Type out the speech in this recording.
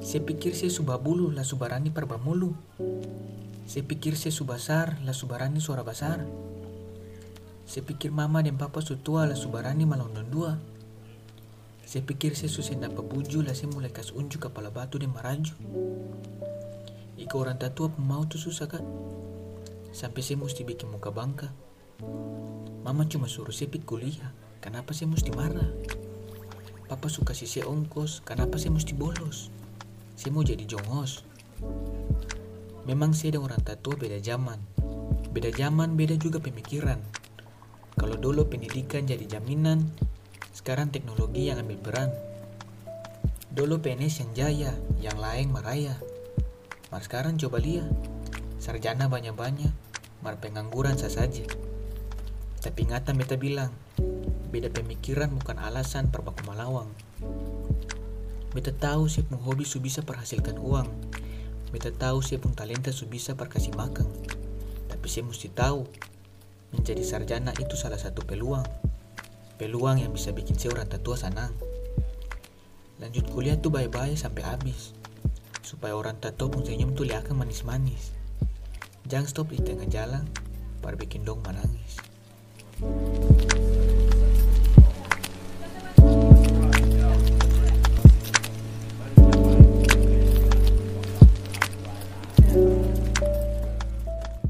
Saya pikir saya subah bulu lah subarani parba mulu. Saya pikir saya subasar lah subarani suara besar. Saya pikir mama dan papa su tua lah subarani malondon dua. Saya pikir saya susah dapat buju lah saya mulai kas unjuk kepala batu dan maraju. Ika orang tatua mau tuh susah kan? Sampai saya mesti bikin muka bangka. Mama cuma suruh saya kuliah. Kenapa saya mesti marah? Suka saya ongkos. Kenapa saya mesti bolos? Saya mau jadi jongos. Memang saya dan orang tatua beda zaman. Beda zaman, beda juga pemikiran. Kalau dulu pendidikan jadi jaminan, sekarang teknologi yang ambil peran. Dulu PNS yang jaya, yang lain maraya. Mar sekarang coba lihat, sarjana banyak-banyak, mar pengangguran saja. Tapi ingatan beta bilang, beda pemikiran bukan alasan perbaku malawang. Beta tahu sih pun hobi su bisa perhasilkan uang. Beta tahu sih pun talenta su bisa perkasih makan. Tapi saya mesti tahu, menjadi sarjana itu salah satu peluang. Peluang yang bisa bikin saya orang tatua senang. Lanjut kuliah tuh baik-baik sampai habis. Supaya orang tatua pun senyum tuh liakan manis-manis. Jangan stop di tengah jalan, baru bikin dong menangis.